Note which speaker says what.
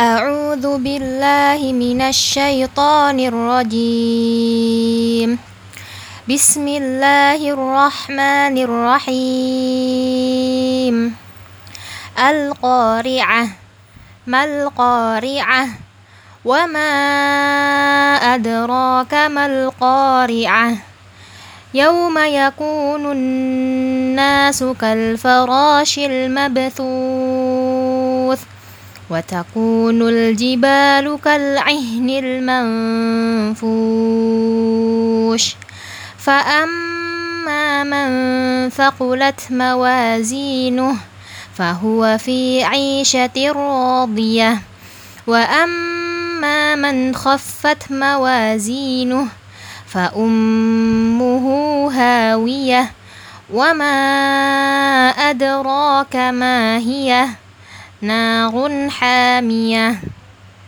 Speaker 1: أعوذ بالله من الشيطان الرجيم. بسم الله الرحمن الرحيم. القارعة ما القارعة؟ وما أدراك ما القارعة؟ يوم يكون الناس كالفراش المبثوث. وتكون الجبال كالعهن المنفوش. فأما من ثقلت موازينه فهو في عيشة راضية. وأما من خفت موازينه فأمه هاوية. وما أدراك ما هي؟ نار حامية.